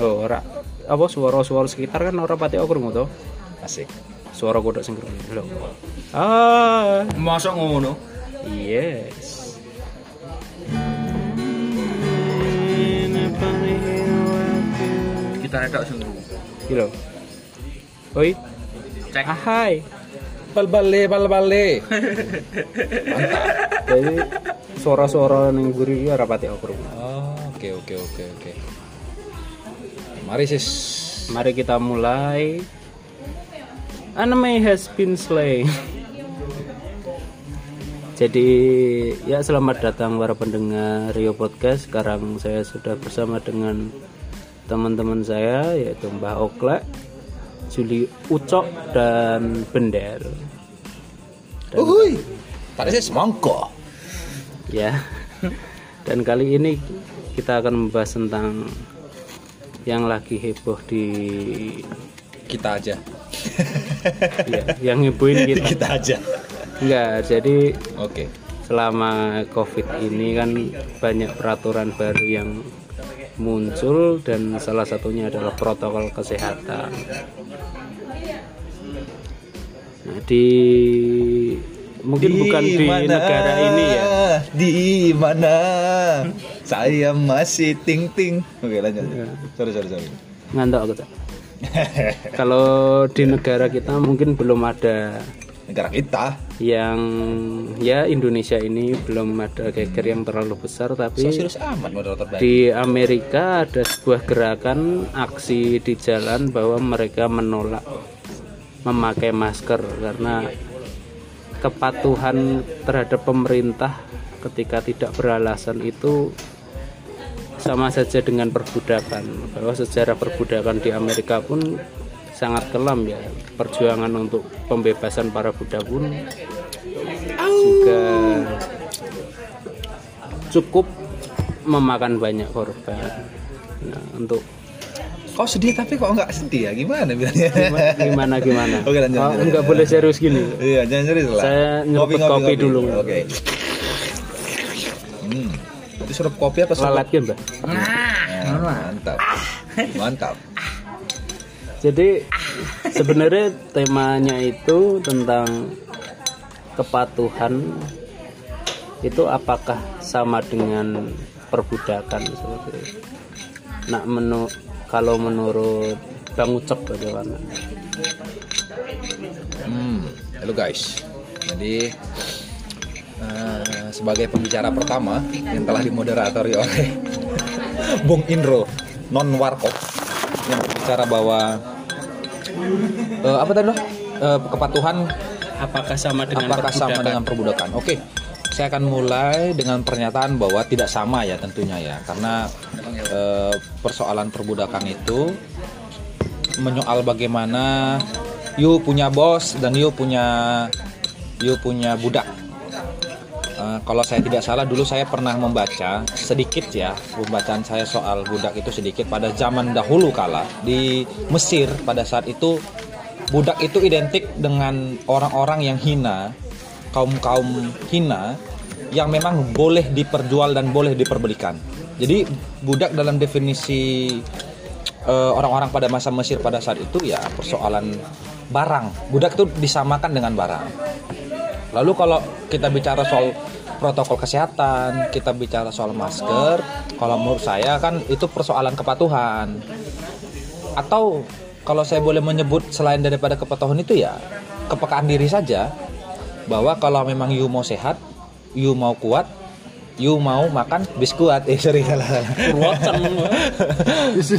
Oh, ora apa suara-suara sekitar kan ora pati aku krungu to. Asik. Suara kodok sing krungu. Lho. Ah, Masuk ngono. yes. Kita nedak sing Iki lho. Oi. Cek. Ahai. Bal bale bal bale. Jadi suara-suara ning guri ora pati krungu. Oh, oke oke oke oke. Mari sis. Mari kita mulai. Anime has been slain. Jadi ya selamat datang para pendengar Rio Podcast. Sekarang saya sudah bersama dengan teman-teman saya yaitu Mbah Oklek, Juli Ucok dan Bender. Dan, Uhuy. Tadi saya semangka. ya. Dan kali ini kita akan membahas tentang yang lagi heboh di Kita aja. ya, yang hebohin kita. Kita aja. Enggak, jadi Oke. selama Covid ini kan banyak peraturan baru yang muncul dan salah satunya adalah protokol kesehatan. Nah, di mungkin bukan di negara ini ya. Di mana? Saya masih ting ting. Oke lanjut. Sorry sorry sorry. Ngantuk aku tak. Kalau di negara kita mungkin belum ada Negara kita. yang ya Indonesia ini belum ada geger yang terlalu besar tapi amat baik. di Amerika ada sebuah gerakan aksi di jalan bahwa mereka menolak memakai masker karena kepatuhan terhadap pemerintah ketika tidak beralasan itu sama saja dengan perbudakan bahwa sejarah perbudakan di Amerika pun sangat kelam ya perjuangan untuk pembebasan para budak pun juga cukup memakan banyak korban nah, untuk Kok sedih tapi kok nggak sedih ya? Gimana bilangnya? gimana gimana Oke, lanjut, Oh, lanjut, nggak lanjut. boleh serius gini Iya, jangan serius lah. Saya nyeruput kopi dulu. Oke. Hmm. Itu sirup kopi apa sirup? lalat ya mbak Nah, mantap. Mantap. jadi sebenarnya temanya itu tentang kepatuhan itu apakah sama dengan perbudakan seperti itu? Nah, menu kalau menurut Bang Ucep bagaimana? Hmm. Halo guys. Jadi eh, sebagai pembicara pertama yang telah dimoderatori oleh Bung Indro non Warkop yang berbicara bahwa eh, apa tadi loh? Eh, kepatuhan Apakah sama dengan apakah sama perbudakan? dengan perbudakan? Oke, saya akan mulai dengan pernyataan bahwa tidak sama ya tentunya ya, karena eh, persoalan perbudakan itu menyoal bagaimana you punya bos dan you punya you punya budak. Kalau saya tidak salah dulu saya pernah membaca sedikit ya pembacaan saya soal budak itu sedikit. Pada zaman dahulu kala di Mesir pada saat itu budak itu identik dengan orang-orang yang hina kaum kaum hina yang memang boleh diperjual dan boleh diperbelikan. Jadi budak dalam definisi eh, orang-orang pada masa Mesir pada saat itu ya persoalan barang. Budak itu disamakan dengan barang. Lalu kalau kita bicara soal protokol kesehatan, kita bicara soal masker, kalau menurut saya kan itu persoalan kepatuhan. Atau kalau saya boleh menyebut selain daripada kepatuhan itu ya kepekaan diri saja bahwa kalau memang you mau sehat, you mau kuat, you mau makan biskuat eh sorry salah salah.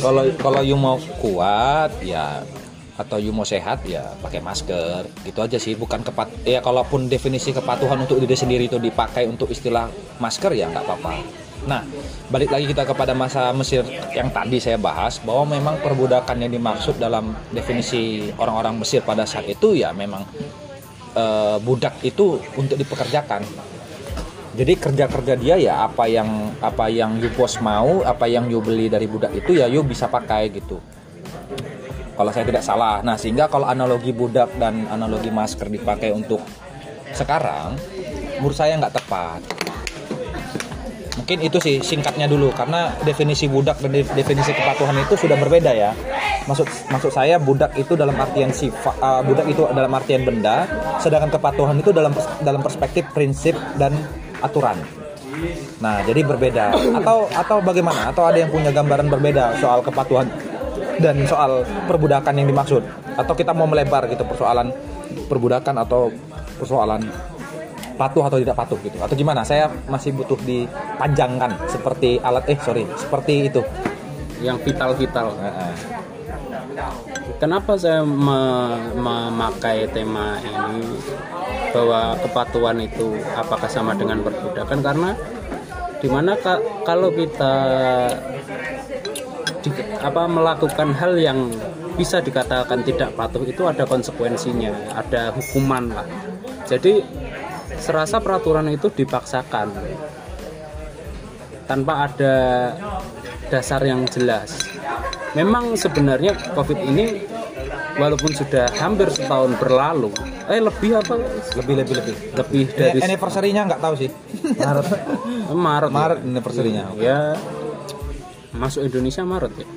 kalau kalau you mau kuat ya atau you mau sehat ya pakai masker. Gitu aja sih bukan kepat ya kalaupun definisi kepatuhan untuk diri sendiri itu dipakai untuk istilah masker ya nggak apa-apa. Nah balik lagi kita kepada masa Mesir yang tadi saya bahas bahwa memang perbudakan yang dimaksud dalam definisi orang-orang Mesir pada saat itu ya memang eh, budak itu untuk dipekerjakan. Jadi kerja kerja dia ya apa yang apa yang you bos mau apa yang you beli dari budak itu ya you bisa pakai gitu kalau saya tidak salah. Nah sehingga kalau analogi budak dan analogi masker dipakai untuk sekarang menurut saya nggak tepat. Mungkin itu sih singkatnya dulu karena definisi budak dan de- definisi kepatuhan itu sudah berbeda ya. Maksud maksud saya budak itu dalam artian sifat uh, budak itu dalam artian benda sedangkan kepatuhan itu dalam dalam perspektif prinsip dan aturan. Nah jadi berbeda. Atau atau bagaimana? Atau ada yang punya gambaran berbeda soal kepatuhan dan soal perbudakan yang dimaksud. Atau kita mau melebar gitu persoalan perbudakan atau persoalan patuh atau tidak patuh gitu. Atau gimana? Saya masih butuh dipanjangkan seperti alat eh sorry seperti itu. Yang vital-vital. Eh, eh. Kenapa saya me- memakai tema ini? Bahwa kepatuhan itu apakah sama dengan perbudakan? Karena di mana ka- kalau kita apa melakukan hal yang bisa dikatakan tidak patuh itu ada konsekuensinya, ada hukuman lah. Jadi serasa peraturan itu dipaksakan tanpa ada dasar yang jelas. Memang sebenarnya COVID ini walaupun sudah hampir setahun berlalu, eh lebih apa? lebih lebih lebih Lebih dari Ini anniversary-nya nggak tahu sih Maret Maret. Maret anniversary-nya Ya masuk Indonesia Maret ya.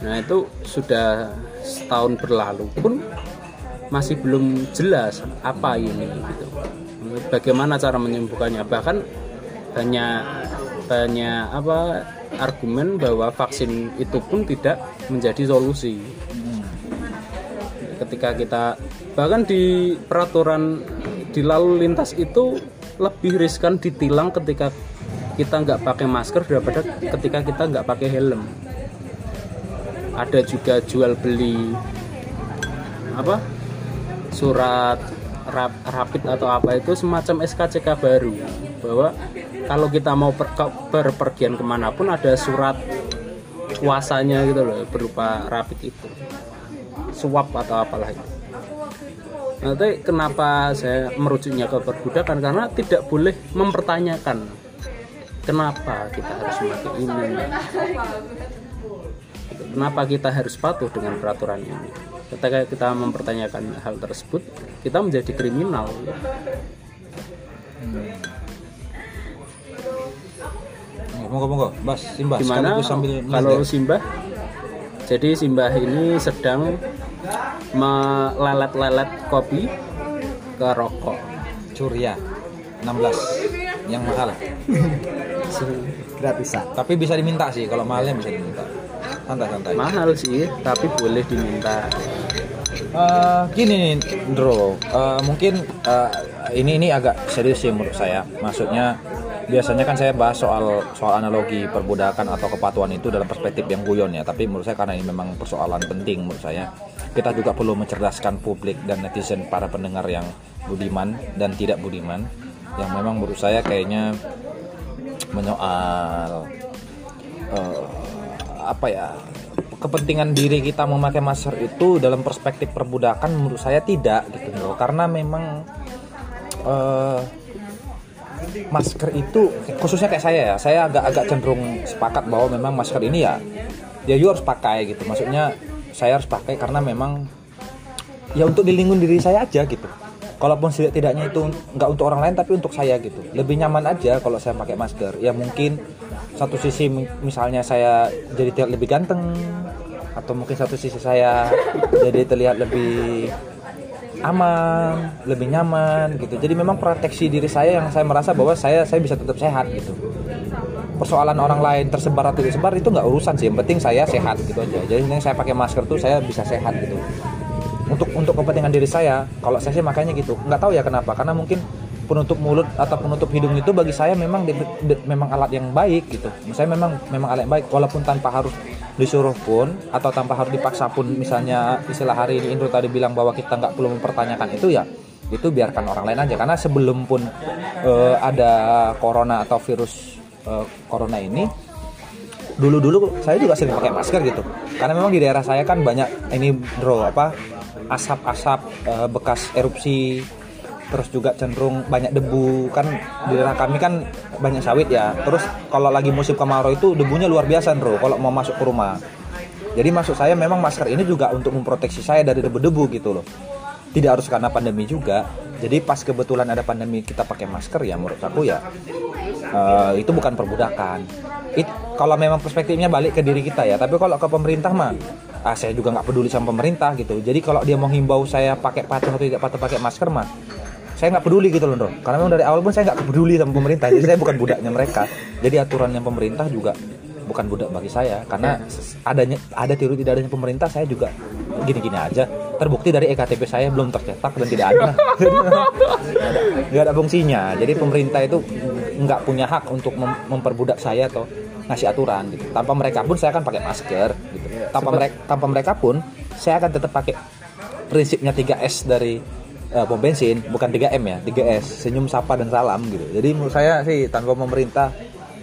Nah itu sudah setahun berlalu pun masih belum jelas apa ini gitu. Bagaimana cara menyembuhkannya? Bahkan banyak banyak apa argumen bahwa vaksin itu pun tidak menjadi solusi. Ketika kita bahkan di peraturan di lalu lintas itu lebih riskan ditilang ketika kita nggak pakai masker daripada ketika kita nggak pakai helm. Ada juga jual beli apa surat rap, rapid atau apa itu semacam SKCK baru. Bahwa kalau kita mau per, berpergian ke mana pun ada surat kuasanya gitu loh berupa rapid itu. Swab atau apalah itu. Nanti kenapa saya merujuknya ke perbudakan? Karena tidak boleh mempertanyakan kenapa kita harus memakai ini kenapa kita harus patuh dengan peraturan ini ketika kita mempertanyakan hal tersebut kita menjadi kriminal monggo monggo Bas Simbah Gimana sambil kalau. Simbah? Jadi Simbah ini sedang melelet-lelet kopi ke rokok. Curia 16 yang mahal gratisan tapi bisa diminta sih kalau mahalnya bisa diminta santai santai Mahal sih, tapi boleh diminta. Eh, gini nih, Bro. Eh, mungkin eh, ini ini agak serius sih menurut saya. Maksudnya biasanya kan saya bahas soal soal analogi perbudakan atau kepatuhan itu dalam perspektif yang guyon ya. Tapi menurut saya karena ini memang persoalan penting menurut saya. Kita juga perlu mencerdaskan publik dan netizen para pendengar yang budiman dan tidak budiman yang memang menurut saya kayaknya menyoal eh, apa ya kepentingan diri kita memakai masker itu dalam perspektif perbudakan menurut saya tidak gitu loh. Karena memang eh, masker itu khususnya kayak saya ya saya agak agak cenderung sepakat bahwa memang masker ini ya ya you harus pakai gitu. Maksudnya saya harus pakai karena memang ya untuk dilindungi diri saya aja gitu kalaupun setidaknya itu nggak untuk orang lain tapi untuk saya gitu. Lebih nyaman aja kalau saya pakai masker. Ya mungkin satu sisi mi- misalnya saya jadi terlihat lebih ganteng atau mungkin satu sisi saya jadi terlihat lebih aman lebih nyaman gitu. Jadi memang proteksi diri saya yang saya merasa bahwa saya saya bisa tetap sehat gitu. Persoalan orang lain tersebar atau tidak sebar itu nggak urusan sih. Yang penting saya sehat gitu aja. Jadi yang saya pakai masker tuh saya bisa sehat gitu untuk untuk kepentingan diri saya kalau saya sih makanya gitu. Nggak tahu ya kenapa karena mungkin penutup mulut atau penutup hidung itu bagi saya memang di- di- memang alat yang baik gitu. Saya memang memang alat yang baik walaupun tanpa harus disuruh pun atau tanpa harus dipaksa pun misalnya istilah hari ini Indro tadi bilang bahwa kita nggak perlu mempertanyakan itu ya itu biarkan orang lain aja. Karena sebelum pun eh, ada corona atau virus eh, corona ini dulu-dulu saya juga sering pakai masker gitu. Karena memang di daerah saya kan banyak ini bro apa asap-asap eh, bekas erupsi terus juga cenderung banyak debu. Kan di daerah kami kan banyak sawit ya. Terus kalau lagi musim kemarau itu debunya luar biasa bro kalau mau masuk ke rumah. Jadi maksud saya memang masker ini juga untuk memproteksi saya dari debu-debu gitu loh. Tidak harus karena pandemi juga. Jadi pas kebetulan ada pandemi kita pakai masker ya menurut aku ya eh, itu bukan perbudakan. It, kalau memang perspektifnya balik ke diri kita ya, tapi kalau ke pemerintah mah, ah saya juga nggak peduli sama pemerintah gitu. Jadi kalau dia mau himbau saya pakai patuh atau tidak patuh pakai masker mah, saya nggak peduli gitu loh, Bro. Karena memang dari awal pun saya nggak peduli sama pemerintah. Jadi saya bukan budaknya mereka. Jadi aturan yang pemerintah juga bukan budak bagi saya karena ses- adanya ada teori tidak adanya pemerintah saya juga gini-gini aja terbukti dari ektp saya belum tercetak dan tidak ada Jadi, nggak ada nggak ada fungsinya jadi pemerintah itu nggak punya hak untuk mem- memperbudak saya atau ngasih aturan gitu. Tanpa mereka pun saya akan pakai masker gitu. Tanpa mereka tanpa mereka pun saya akan tetap pakai prinsipnya 3S dari eh, pom bensin bukan 3M ya 3S senyum sapa dan salam gitu. Jadi menurut saya sih tanpa pemerintah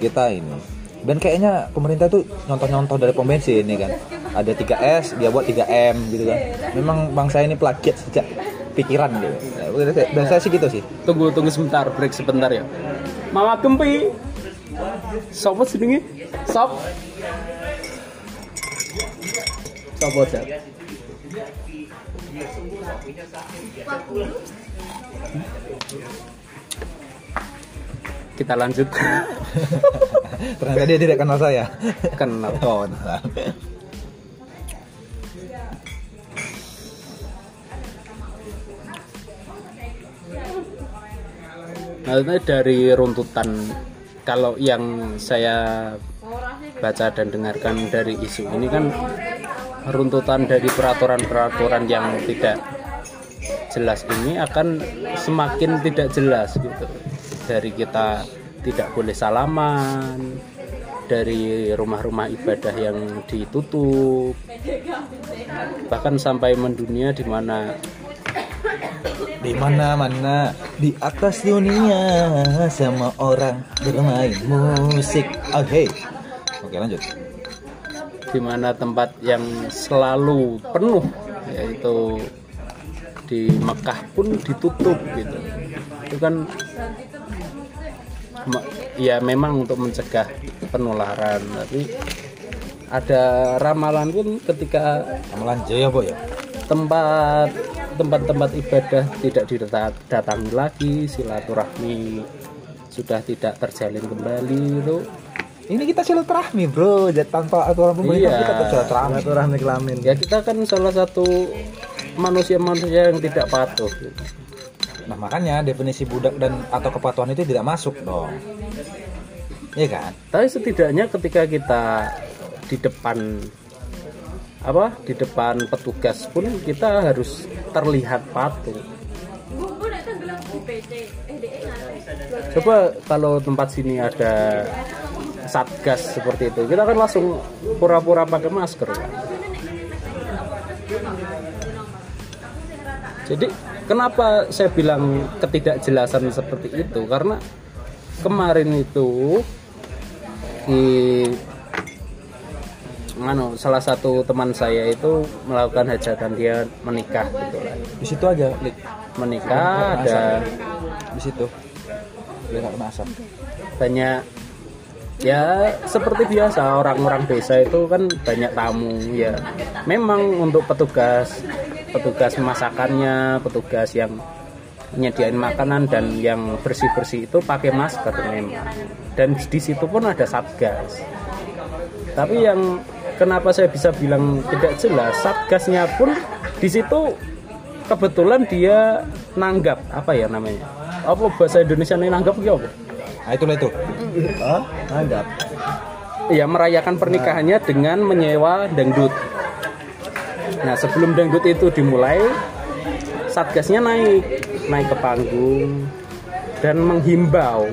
kita ini. Dan kayaknya pemerintah tuh nyontoh-nyontoh dari pom bensin nih kan. Ada 3S dia buat 3M gitu kan. Memang bangsa ini plagiat sejak pikiran gitu. Dan saya sih gitu sih. Tunggu tunggu sebentar, break sebentar ya. Mama Gempi. Sopo jenenge? Sop. Sopo Jat? Kita lanjut. ternyata dia tidak kenal saya Kenal. oh benar. Maksudnya dari runtutan kalau yang saya baca dan dengarkan dari isu ini kan runtutan dari peraturan-peraturan yang tidak jelas ini akan semakin tidak jelas gitu. Dari kita tidak boleh salaman, dari rumah-rumah ibadah yang ditutup, bahkan sampai mendunia di mana di mana mana? Di atas dunia sama orang bermain musik. Oke. Oke lanjut. Di mana tempat yang selalu penuh yaitu di Mekah pun ditutup gitu. Itu kan ya memang untuk mencegah penularan tapi ada ramalan pun ketika ramalan jaya boy ya? tempat tempat-tempat ibadah tidak didatangi lagi silaturahmi sudah tidak terjalin kembali itu ini kita silaturahmi bro. Jadi tanpa aturan pemerintah Iya. kita silaturahmi. silaturahmi kelamin ya kita kan salah satu manusia-manusia yang tidak patuh. Gitu. nah makanya definisi budak dan atau kepatuhan itu tidak masuk dong. Iya kan? Tapi setidaknya ketika kita di depan apa? Di depan petugas pun kita harus terlihat patuh. Coba kalau tempat sini ada satgas seperti itu kita kan langsung pura-pura pakai masker. Jadi kenapa saya bilang ketidakjelasan seperti itu? Karena kemarin itu di Anu, salah satu teman saya itu melakukan hajatan dia menikah gitu lah. di situ aja. Menikah ada di situ biar nggak kena asap banyak ya seperti biasa orang-orang desa itu kan banyak tamu ya. Memang untuk petugas petugas masakannya, petugas yang menyediain makanan dan yang bersih-bersih itu pakai masker memang. Dan di situ pun ada satgas. Tapi yang kenapa saya bisa bilang tidak jelas, satgasnya pun di situ kebetulan dia nanggap apa ya namanya? Apa bahasa Indonesia ini nanggap ya apa? nah itulah itu oh anggap ya merayakan pernikahannya dengan menyewa dangdut. Nah sebelum dangdut itu dimulai, satgasnya naik, naik ke panggung dan menghimbau.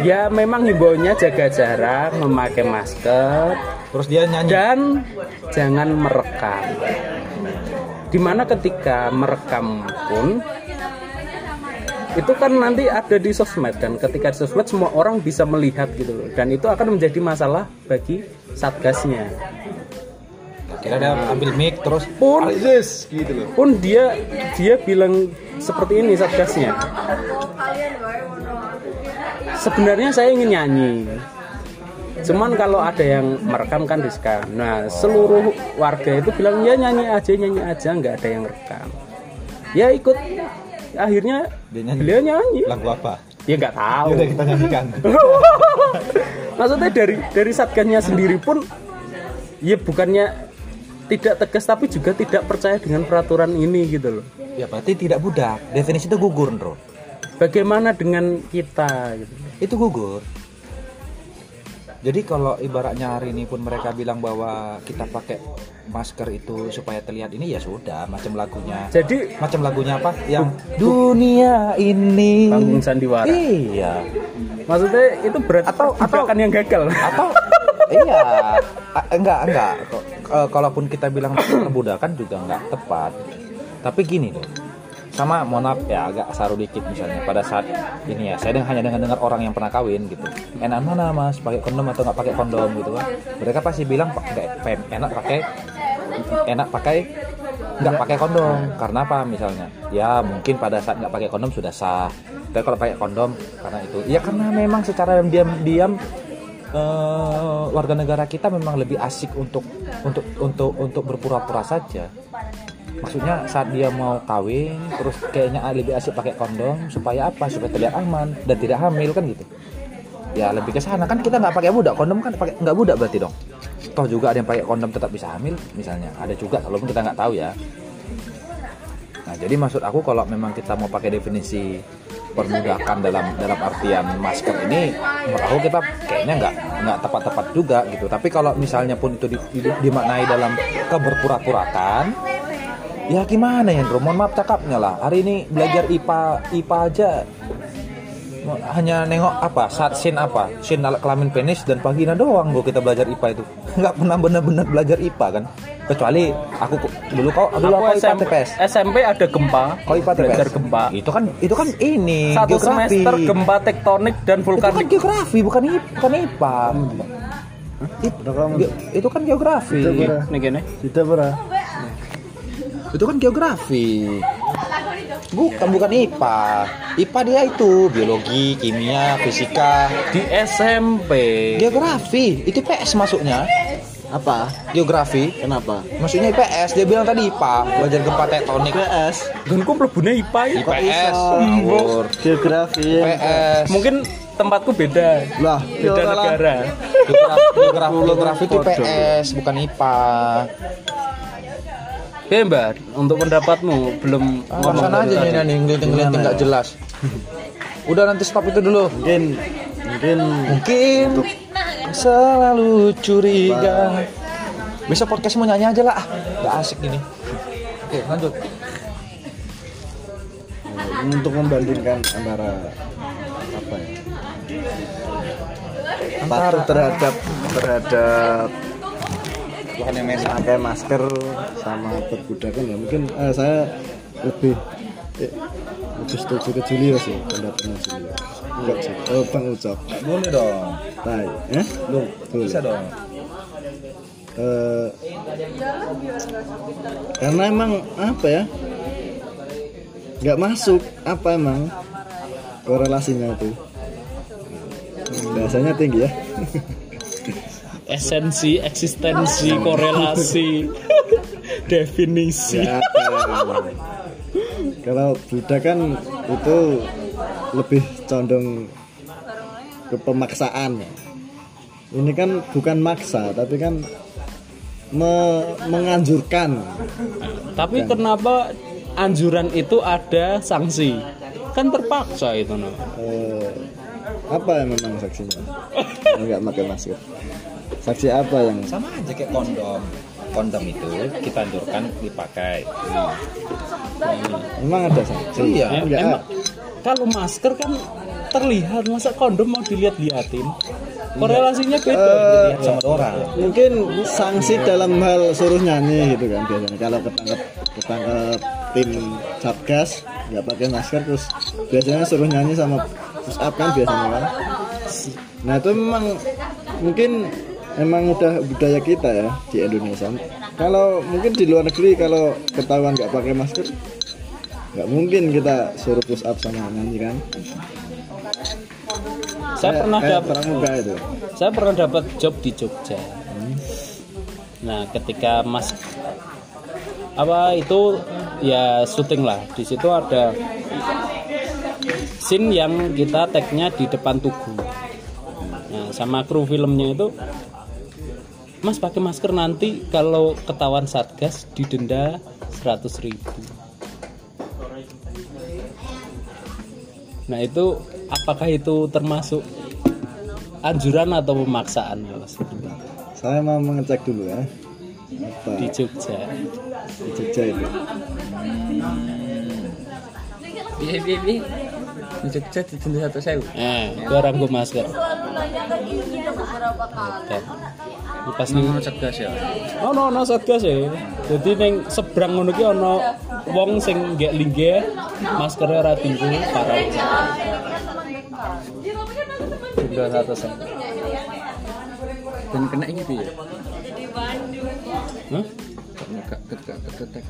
Ya memang himbaunya jaga jarak, memakai masker, terus dia nyanyi. dan jangan merekam. Di mana ketika merekam pun itu kan nanti ada di sosmed dan ketika di sosmed semua orang bisa melihat gitu loh. Dan itu akan menjadi masalah bagi satgasnya. Kira dia ambil mic terus pun gitu loh. pun dia dia bilang seperti ini satgasnya sebenarnya saya ingin nyanyi. Cuman kalau ada yang merekam kan riskan nah seluruh warga itu bilang ya nyanyi aja nyanyi aja. Nggak ada yang rekam ya ikut. Akhirnya Dia nyanyi. beliau nyanyi. Lagu apa? Ya nggak tahu. Udah kita nyanyikan. Maksudnya dari dari satgasnya sendiri pun ya bukannya tidak tegas tapi juga tidak percaya dengan peraturan ini gitu loh. Ya berarti tidak budak. Definisi itu gugur bro bagaimana dengan kita gitu? Itu gugur. Jadi kalau ibaratnya hari ini pun mereka bilang bahwa kita pakai masker itu supaya terlihat ini ya sudah macam lagunya. Jadi macam lagunya apa? Yang dunia ini. Panggung sandiwara. Iya. Maksudnya itu berat Atau- atau atau- yang gagal. atau iya. A- enggak enggak. Eh, kalaupun kita bilang perbudakan juga enggak tepat. Tapi gini loh sama mohon maaf ya agak saru dikit misalnya. Pada saat ini ya saya hanya dengar dengar orang yang pernah kawin gitu. Enak mana mas? Pakai kondom atau nggak pakai kondom gitu kan? Mereka pasti bilang pakai enak pakai enak pakai nggak pakai kondom. Karena apa misalnya? Ya mungkin pada saat nggak pakai kondom sudah sah. Tapi kalau pakai kondom karena itu. Ya karena memang secara diam-diam eh, warga negara kita memang lebih asik untuk untuk untuk untuk berpura-pura saja maksudnya saat dia mau kawin terus kayaknya lebih asik pakai kondom supaya apa? Supaya terlihat aman dan tidak hamil kan gitu. Ya lebih ke sana. Kan kita nggak pakai budak. Kondom kan pakai nggak budak berarti dong. Toh juga ada yang pakai kondom tetap bisa hamil misalnya. Ada juga walaupun kita nggak tahu ya. Nah jadi maksud aku kalau memang kita mau pakai definisi perbudakan dalam dalam artian masker ini menurut aku kita kayaknya nggak nggak tepat-tepat juga gitu. Tapi kalau misalnya pun itu di- di- dimaknai dalam keberpura-purakan ya gimana ya Bro? mohon maaf cakapnya lah. Hari ini belajar IPA IPA aja. Hanya nengok apa saat scene apa? Scene alat kelamin penis dan vagina doang gua kita belajar IPA itu. Nggak pernah benar-benar belajar IPA kan? Kecuali aku dulu kau dulu aku aku IPA SMP, TPS SMP ada gempa. Kau IPA TPS belajar gempa. Itu kan itu kan ini satu geografi. semester gempa tektonik dan itu kan vulkanik. geografi bukan IPA bukan IPA It- itu kan geografi. Itu pernah. gini. Tidak pernah. Itu kan geografi. Bukan bukan IPA IPA dia itu biologi kimia fisika. Di SMP geografi. Itu PS masuknya. Apa? geografi. Kenapa? maksudnya IPS dia bilang tadi IPA belajar gempa tektonik PS, dan kok mlebune IPA ya? IPS geografi. IPS mungkin tempatku beda. Lah, beda negara. Geografi geografi, geografi itu. IPS bukan IPA ya mbak. Untuk pendapatmu belum ngomong Ngomong aja tadi. nih nih ngeliatin-ngeliatin Gimana nggak jelas. Udah nanti stop itu dulu. Mungkin mungkin mungkin selalu curiga. Bisa podcast mau nyanyi aja lah. Ah. nggak asik gini oke lanjut. Eh, untuk membandingkan antara apa ya? Patuh terhadap terhadap pakai masker sama perbudakan ya. Mungkin eh, saya lebih eh, lebih setuju ke Julio sih pendapatnya Julio enggak sih. Oh Bang Ucok boleh dong. Tai eh? Lu Boleh. bisa dong. Eh, karena emang apa ya? Nggak masuk apa emang korelasinya itu? Bahasanya tinggi ya esensi eksistensi korelasi definisi. Nggak ada. kalau budak kan itu lebih condong ke pemaksaan ini kan bukan maksa tapi kan me- menganjurkan. Tapi kenapa anjuran itu ada sanksi? Kan terpaksa itu no. Eh, apa yang memang saksinya? Nggak pakai masker saksi apa yang sama aja kayak kondom. Kondom itu kita anjurkan dipakai. Memang ada saksi? Iya, Em- Nggak emang. kalau masker kan terlihat masa kondom mau dilihat-lihatin korelasinya beda. Dilihat sama orang. mungkin sanksi dalam hal suruh nyanyi gitu kan biasanya. Kalau ketangkep ketangkep tim satgas nggak pakai masker terus biasanya suruh nyanyi sama push up kan biasanya. Kan nah itu memang mungkin emang udah budaya kita ya di Indonesia. Kalau mungkin di luar negeri kalau ketahuan nggak pakai masker nggak mungkin kita suruh push up sama nyanyi kan? Saya Kayak- pernah dapat itu. saya pernah dapat job di Jogja. Nah ketika mas apa itu? Ya syuting lah. Di situ ada scene yang kita tagnya di depan tugu. Nah sama kru filmnya itu Mas pakai masker nanti kalau ketahuan satgas didenda 100.000 ribu. Nah itu apakah itu termasuk anjuran atau pemaksaan Mas? Saya mau mengecek dulu ya. Apa di Jogja? di Jogja itu? Piye piye piye. Di Jogja didenda satu sewu. Eh, itu orang gue masker. Dan, ini pas nih, Ngono cegas ya. oh no no satgas ya. Jadi neng seberang ngono ki ono wong sing gak linggih maskernya ora tinggu parah. Denda satu sen. Dan kena iki piye? Hah? Gak ketek.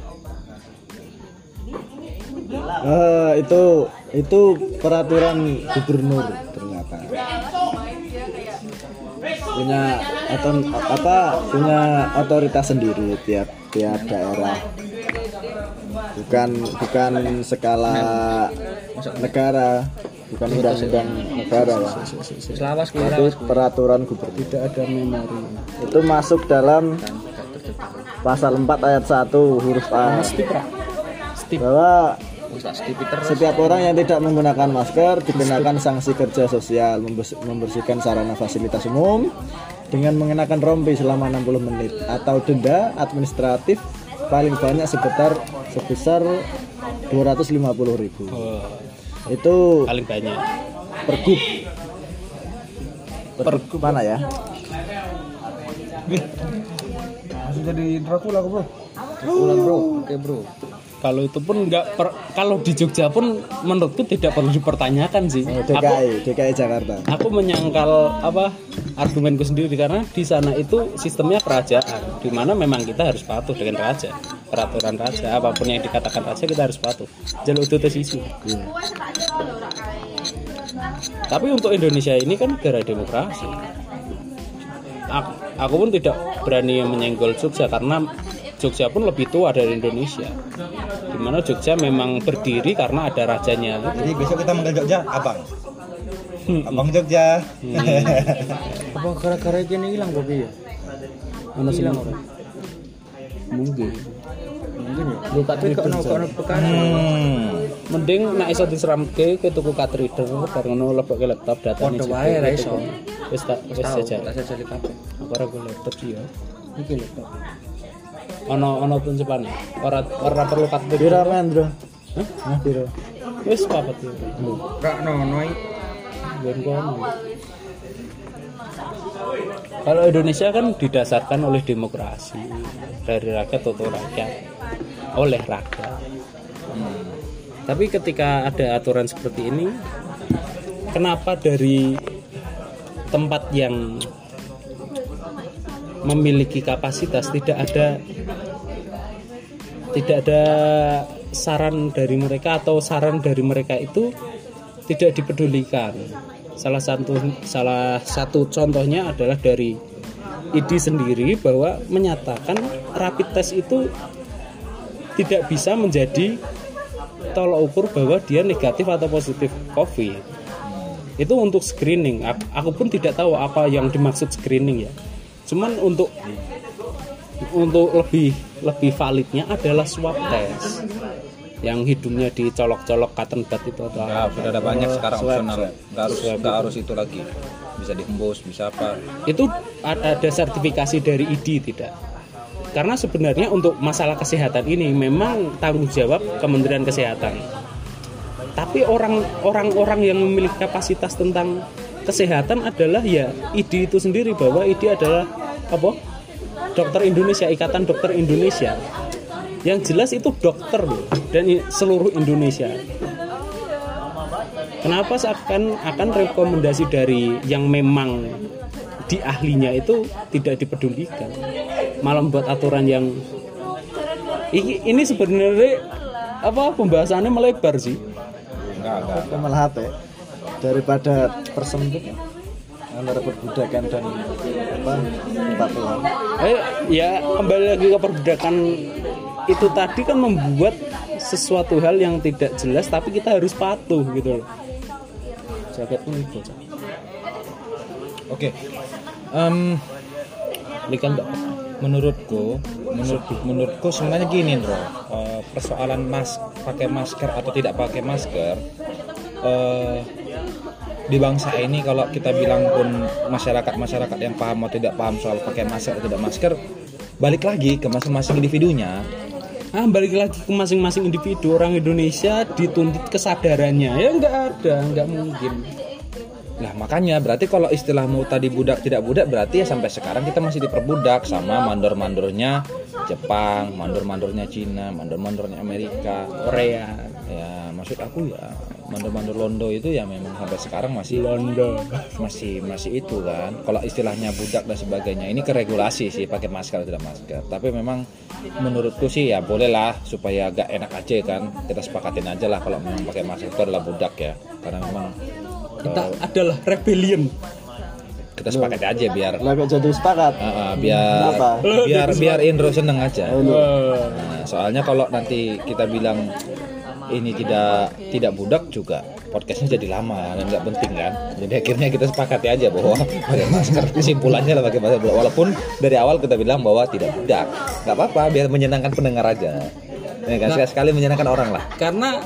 Eh, itu itu peraturan gubernur ternyata punya atau apa punya otoritas sendiri tiap tiap daerah. Bukan bukan skala negara bukan undang-undang negara. Selawas kuwi itu peraturan gubernur. Tidak ada memori. itu masuk dalam pasal 4 ayat 1 huruf A. Bahwa Setiap orang yang tidak menggunakan masker dikenakan sanksi kerja sosial members- membersihkan sarana fasilitas umum dengan mengenakan rompi selama 60 menit atau denda administratif paling banyak sebesar sebesar 250.000 ribu. Oh, Itu paling banyak. pergub. Pergub mana ya? Langsung jadi Dracula aku, Bro. Dracula, Bro. Oke, Bro. Kalau itu pun nggak per- kalau di Jogja pun menurutku tidak perlu dipertanyakan sih. Oh, Aku DKI, DKI Jakarta. aku menyangkal apa argumenku sendiri karena di sana itu sistemnya kerajaan di mana memang kita harus patuh dengan raja peraturan raja apa pun yang dikatakan raja kita harus patuh jalur itu tes isu tapi untuk Indonesia ini kan negara demokrasi aku, aku pun tidak berani menyenggol Jogja karena Jogja pun lebih tua dari Indonesia di mana Jogja memang berdiri karena ada rajanya Jadi besok kita manggil Jogja, abang. Abang Jogja. Apa gara-gara kene ilang kok piye? Ono sing- Ilang ora? mungkin Mungkin ya. Lu kok kok bekas. Hmm. mending nek iso diseramke ke tuku card reader bar ngono lebokke laptop datane Padha wae ra iso. wis tak wis saja tak jajali kabeh. aku ora go laptop sih ya Iki laptop. Ono ono tuncupane ora ora perlu card reader Biro Mendro. Hah? Nah, biro. wis papat ya Rak nono iki. Ben kono. Kalau Indonesia kan didasarkan oleh demokrasi dari rakyat untuk rakyat oleh rakyat. Tapi ketika ada aturan seperti ini, kenapa dari tempat yang memiliki kapasitas tidak ada tidak ada saran dari mereka atau saran dari mereka itu tidak dipedulikan. Salah satu salah satu contohnya adalah dari ID sendiri bahwa menyatakan rapid test itu tidak bisa menjadi tolok ukur bahwa dia negatif atau positif COVID. Itu untuk screening. Ak- Aku pun tidak tahu apa yang dimaksud screening ya. Cuman untuk untuk lebih lebih validnya adalah swab test yang hidungnya dicolok-colok cotton bud itu atau Ya, apa. sudah ada banyak sekarang swab, opsional. Nggak harus nggak harus itu lagi. Bisa dihembus, bisa apa. itu ada sertifikasi dari ID tidak karena sebenarnya untuk masalah kesehatan ini memang tanggung jawab Kementerian Kesehatan tapi orang orang-orang yang memiliki kapasitas tentang kesehatan adalah ya ID itu sendiri bahwa ID adalah apa dokter Indonesia Ikatan Dokter Indonesia yang jelas itu dokter loh dan seluruh Indonesia Kenapa akan akan rekomendasi dari yang memang di ahlinya itu tidak dipedulikan, malah membuat aturan yang ini, ini sebenarnya apa pembahasannya melebar sih. Enggak, enggak. Malah apa ya? Daripada persempit antara perbudakan dan apa kepatuhan. Eh, ya kembali lagi ke perbudakan itu tadi kan membuat sesuatu hal yang tidak jelas tapi kita harus patuh gitu loh. jaketmu iku Cak. Oke. Ini kan enggak menurutku, menurut menurutku sebenarnya gini, Bro. Eh, persoalan mas pakai masker atau tidak pakai masker eh di bangsa ini kalau kita bilang pun masyarakat masyarakat yang paham atau tidak paham soal pakai masker atau tidak masker balik lagi ke masing-masing individunya. Ah balik lagi ke masing-masing individu. Orang Indonesia dituntut kesadarannya. Ya nggak ada nggak mungkin. Lah makanya berarti kalau istilahmu tadi budak tidak budak berarti ya sampai sekarang kita masih diperbudak sama mandor-mandornya Jepang, mandor-mandornya Cina, mandor-mandornya Amerika. Korea. Ya maksud aku ya mandor-mandor Londo itu ya memang sampai sekarang masih Londo masih masih itu kan. Kalau istilahnya budak dan sebagainya ini ke regulasi sih pakai masker atau tidak masker. Tapi memang menurutku sih ya bolehlah supaya agak enak aja kan. Kita sepakatin aja lah kalau memang pakai masker itu adalah budak ya. Karena memang kita adalah rebellion kita sepakat aja biar lah jadi sepakat Ah, ah, biar Kenapa? biar biar Indro seneng aja. Nah, soalnya kalau nanti kita bilang ini tidak tidak budak juga podcastnya jadi lama dan nggak penting kan. Jadi akhirnya kita sepakati aja bahwa pakai masker. Kesimpulannya lah pakai masker. Walaupun dari awal kita bilang bahwa tidak budak, nggak apa-apa biar menyenangkan pendengar aja. Ya, kan? sekali sekali menyenangkan orang lah. karena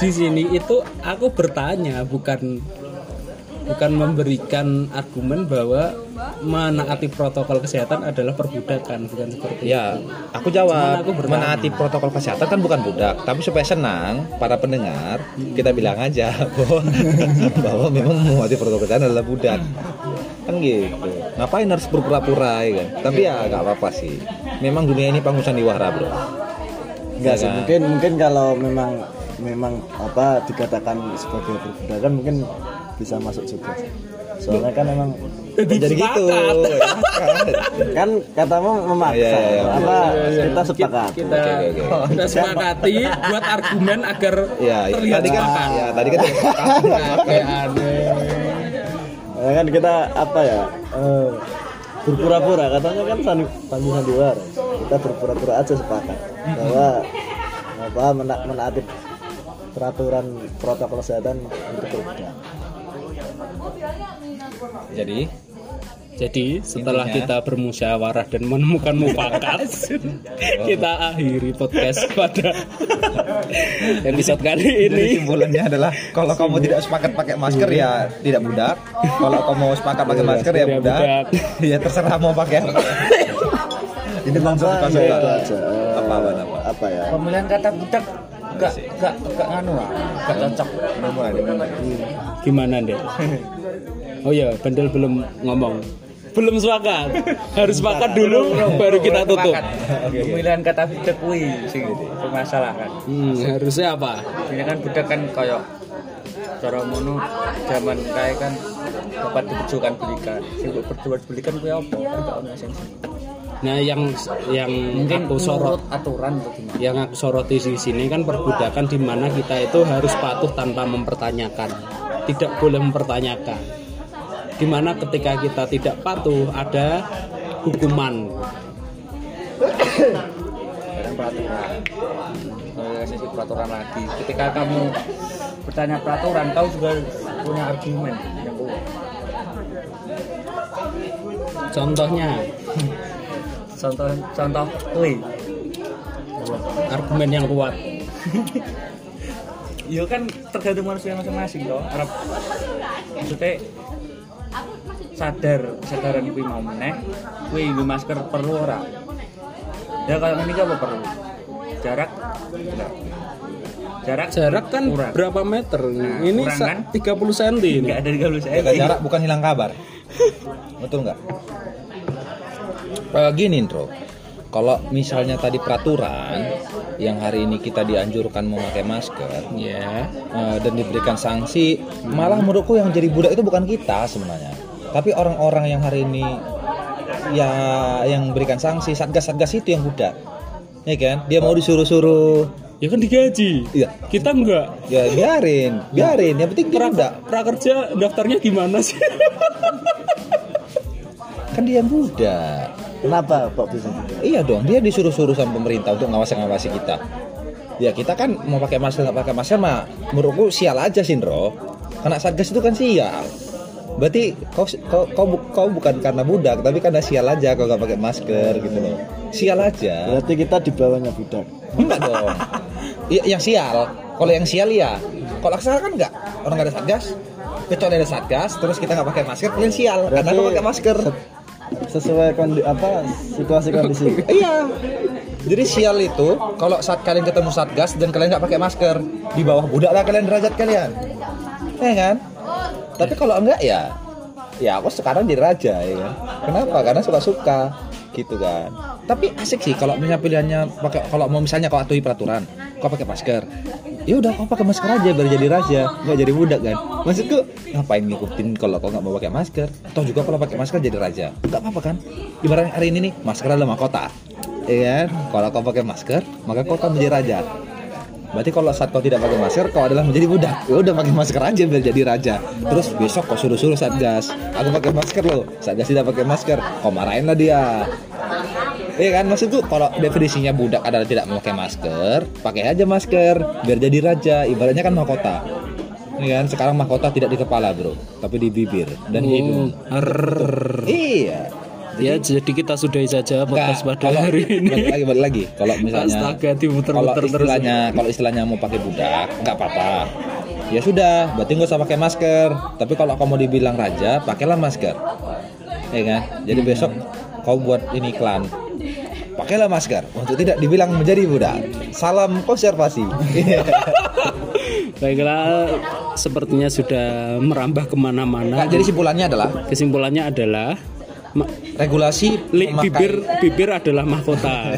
di sini itu aku bertanya bukan bukan memberikan argumen bahwa menaati protokol kesehatan adalah perbudakan bukan seperti Ya, itu. aku jawab. Aku. Menaati protokol kesehatan kan bukan budak, tapi supaya senang para pendengar, kita bilang aja bahwa, bahwa memang menaati protokol kesehatan adalah budak. Kan gitu. Ngapain harus berpura-pura ya kan? Tapi ya nggak apa-apa sih. Memang dunia ini panggung sandiwara, Bro. Enggak Ya sih, kan? mungkin mungkin kalau memang memang apa dikatakan sebagai perbudakan mungkin bisa masuk juga. Soalnya kan memang Jadi gitu. kan katamu memaksa Iya, iya, iya. apa kita sepakat. kita Oke, oke, oke. kita sepakati buat argumen agar Ya, ya, terlihat tadi kan sepakat. ya, tadi kan Kayak aneh. Ya kan kita apa ya eh, berpura-pura katanya kan sandi, sandi sandiwara kita berpura-pura aja sepakat bahwa apa mena- menaati peraturan protokol kesehatan itu tidak Jadi Jadi setelah Intinya- kita bermusyawarah dan menemukan mufakat, kita akhiri podcast pada episode kali Jadi ini. kesimpulannya adalah kalau kamu tidak sepakat pakai masker ya tidak budak. Kalau kamu sepakat pakai masker ya budak. Ya terserah mau pakai apa. Ini bang suka Apa, ya, Apa apa apa. apa ya Pemilihan kata budak gak gak gak nganu lah, gak cocok. Gimana deh? Oh ya, Bandel belum ngomong. Belum sepakat. Harus sepakat dulu baru kita tutup. Pemilihan kata budak kuwi sing permasalahan. Hmm, harusnya apa? Ini kan budak kan koyo cara ngono zaman kae kan dapat diperjuangkan belikan. Sing perjuangkan belikan kuwi apa? Kan gak ono esensi. Nah, yang yang Mungkin aku sorot aturan yang aku soroti di sini kan perbudakan di mana kita itu harus patuh tanpa mempertanyakan tidak boleh mempertanyakan di mana ketika kita tidak patuh ada hukuman peraturan. Peraturan lagi. Ketika kamu bertanya peraturan, kau juga punya argumen yang kuat. contohnya Contoh contoh kuwi. argumen yang kuat Iya kan tergantung manusia masing-masing toh. Arab maksudnya sadar kesadaran kuwi mau meneh. Kuwi nggo masker perlu ora? Ya kalau ini apa perlu? Jarak? Enggak jarak? Jarak kan kurang. berapa meter? Ini kurang sa- kan? 30 cm ini. Enggak ada 30 saya Jaga jarak bukan hilang kabar. Betul nggak? Eh, gini, Intro. Kalau misalnya tadi peraturan yang hari ini kita dianjurkan memakai masker ya eh, dan diberikan sanksi, malah menurutku yang jadi budak itu bukan kita sebenarnya, tapi orang-orang yang hari ini ya yang berikan sanksi satgas-satgas itu yang budak, ya kan? Dia mau disuruh-suruh, ya kan digaji Iya. kita enggak ya biarin, biarin. Yang penting dia budak. prakerja daftarnya gimana sih Kan dia budak. Kenapa kok bisa Iya dong, dia disuruh-suruh sama pemerintah untuk ngawasi-ngawasi kita. Ya kita kan mau pakai masker nggak pakai masker mah menurutku sial aja sih Ndro. kena satgas itu kan sial. Berarti kau kau kau, bu- kau bukan karena budak tapi karena sial aja kau gak pakai masker gitu loh. Sial aja. Berarti kita di bawahnya budak. enggak dong. I- yang sial kalau yang sial ya kalau aksara kan enggak orang nggak ada satgas. Kecuali ada satgas terus kita nggak pakai masker kalian sial karena kau pakai masker sesuai kondi apa situasi kondisi. iya. Jadi sial itu kalau saat kalian ketemu satgas dan kalian nggak pakai masker di bawah budak lah kalian derajat kalian. Ya kan? Tapi kalau enggak ya ya aku sekarang jadi raja ya kan? Kenapa? Karena suka suka gitu kan. Tapi asik sih kalau misalnya pilihannya pakai kalau mau misalnya kau atuhi peraturan kau pakai masker. Ya udah kau pakai masker aja biar jadi raja nggak jadi budak kan. Maksudku ngapain ngikutin kalau kau nggak mau pakai masker? Atau juga kalau pakai masker jadi raja nggak apa-apa kan? Ibaratnya hari ini nih masker adalah mahkota. Ya kan? Kalau kau pakai masker maka kau akan menjadi raja Berarti kalau saat kau tidak pakai masker, kau adalah menjadi budak. Ya udah pakai masker aja biar jadi raja. Terus besok kau suruh-suruh satgas. Aku pakai masker loh. Satgas tidak pakai masker. Kau marahin lah dia. Iya kan maksudku kalau definisinya budak adalah tidak memakai masker, pakai aja masker biar jadi raja. Ibaratnya kan mahkota. Iya kan sekarang mahkota tidak di kepala bro, tapi di bibir dan hidung. Iya. Ya, jadi kita sudahi saja podcast Enggak, pada kalau hari ini. balik lagi balik lagi. Kalau misalnya Astaga, dimuter-muter kalau terus. istilahnya kalau istilahnya mau pakai budak nggak apa-apa. Ya sudah berarti nggak usah pakai masker. Tapi kalau kamu dibilang raja pakailah masker. Ya kan? Jadi Hmm. besok kau buat ini iklan. Pakailah masker untuk tidak dibilang menjadi budak. Salam konservasi. Baiklah, sepertinya sudah merambah ke mana-mana. nah, jadi simpulannya adalah? Kesimpulannya adalah regulasi li- bibir bibir adalah mahkota.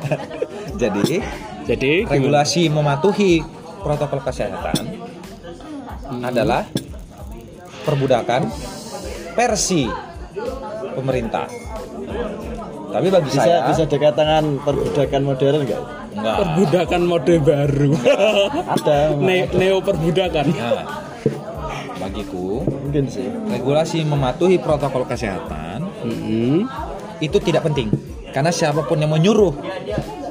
jadi Jadi gimana? regulasi mematuhi protokol kesehatan adalah perbudakan versi pemerintah. Tapi bagi Bisa saya bisa dikatakan perbudakan modern nggak? enggak. perbudakan mode baru. Ada. Ne- neo perbudakan. Nah, bagiku Mungkin sih. regulasi mematuhi protokol kesehatan Mm-mm. itu tidak penting. Karena siapa pun yang menyuruh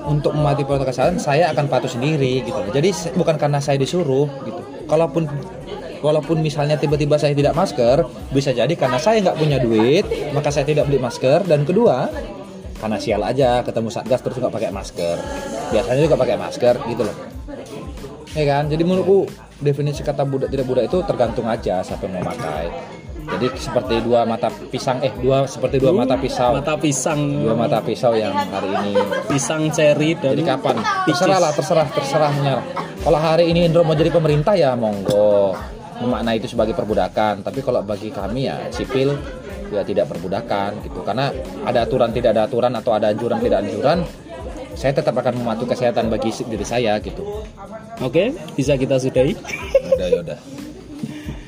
untuk mematuhi protokol kesehatan saya akan patuh sendiri gitu. Jadi bukan karena saya disuruh gitu. Kalaupun walaupun misalnya tiba-tiba saya tidak masker bisa jadi karena saya nggak punya duit maka saya tidak beli masker. Dan kedua karena sial aja ketemu satgas terus nggak pakai masker. Biasanya juga pakai masker gitu loh. Ya kan? Jadi menurutku definisi kata budak tidak budak itu tergantung aja siapa yang mau pakai. Jadi seperti dua mata pisang eh dua seperti dua mata pisau. Mata pisang, dua mata pisau yang hari ini. Pisang cherry dan jadi kapan terserah lah terserah terserahnya kalau hari ini Indro mau jadi pemerintah ya monggo. Memaknai itu sebagai perbudakan. Tapi kalau bagi kami ya sipil ya tidak perbudakan gitu. Karena ada aturan tidak ada aturan atau ada anjuran tidak anjuran saya tetap akan mematuhi kesehatan bagi diri saya gitu Oke, bisa kita sudahi. udah ya udah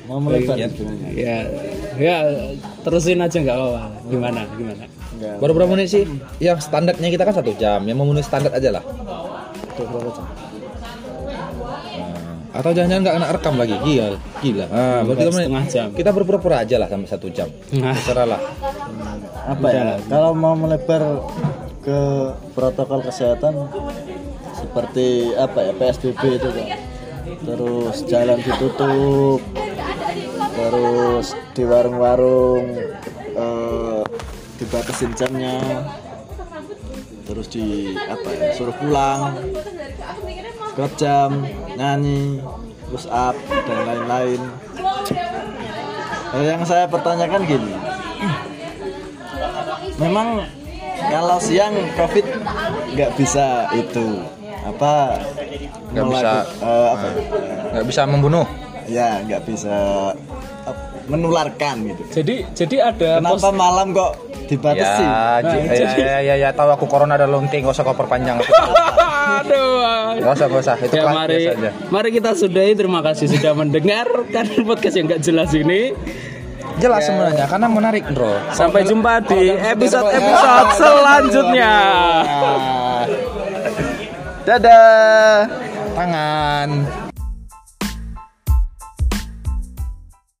Mau melebar Ya. ya, ya terusin aja nggak apa-apa. Gimana, gimana? Enggak. baru berapa menit sih yang standarnya kita kan satu jam yang memenuhi standar aja lah Udah berapa jam? Nah, atau jangan-jangan nggak kena rekam lagi gila gila ah, kita, setengah jam. kita berpura-pura aja lah sampai satu jam Nah. terserah lah Apa ya? Kalau mau melebar ke protokol kesehatan seperti apa ya PSBB itu kan. Terus jalan ditutup. Terus di warung-warung eh, dibatasin jamnya. Terus di apa ya? Suruh pulang. Grab jam, nyanyi, push up dan lain-lain. Yang saya pertanyakan gini, memang kalau siang covid nggak bisa itu apa Nggak bisa. eh, apa nggak bisa membunuh ya nggak bisa eh, menularkan gitu Jadi jadi ada kenapa malam kok dibatasi ya, j- ya, ya, ya, ya, tahu aku corona ada lonting gak usah kau perpanjang. Aduh. Gak usah, gak usah. Itu Ya kelas mari, aja. mari kita sudahi. Terima kasih sudah mendengarkan podcast yang nggak jelas ini. Jelas sebenarnya, karena menarik, bro. Sampai jumpa di episode-episode Ya, selanjutnya. Dadah. Tangan.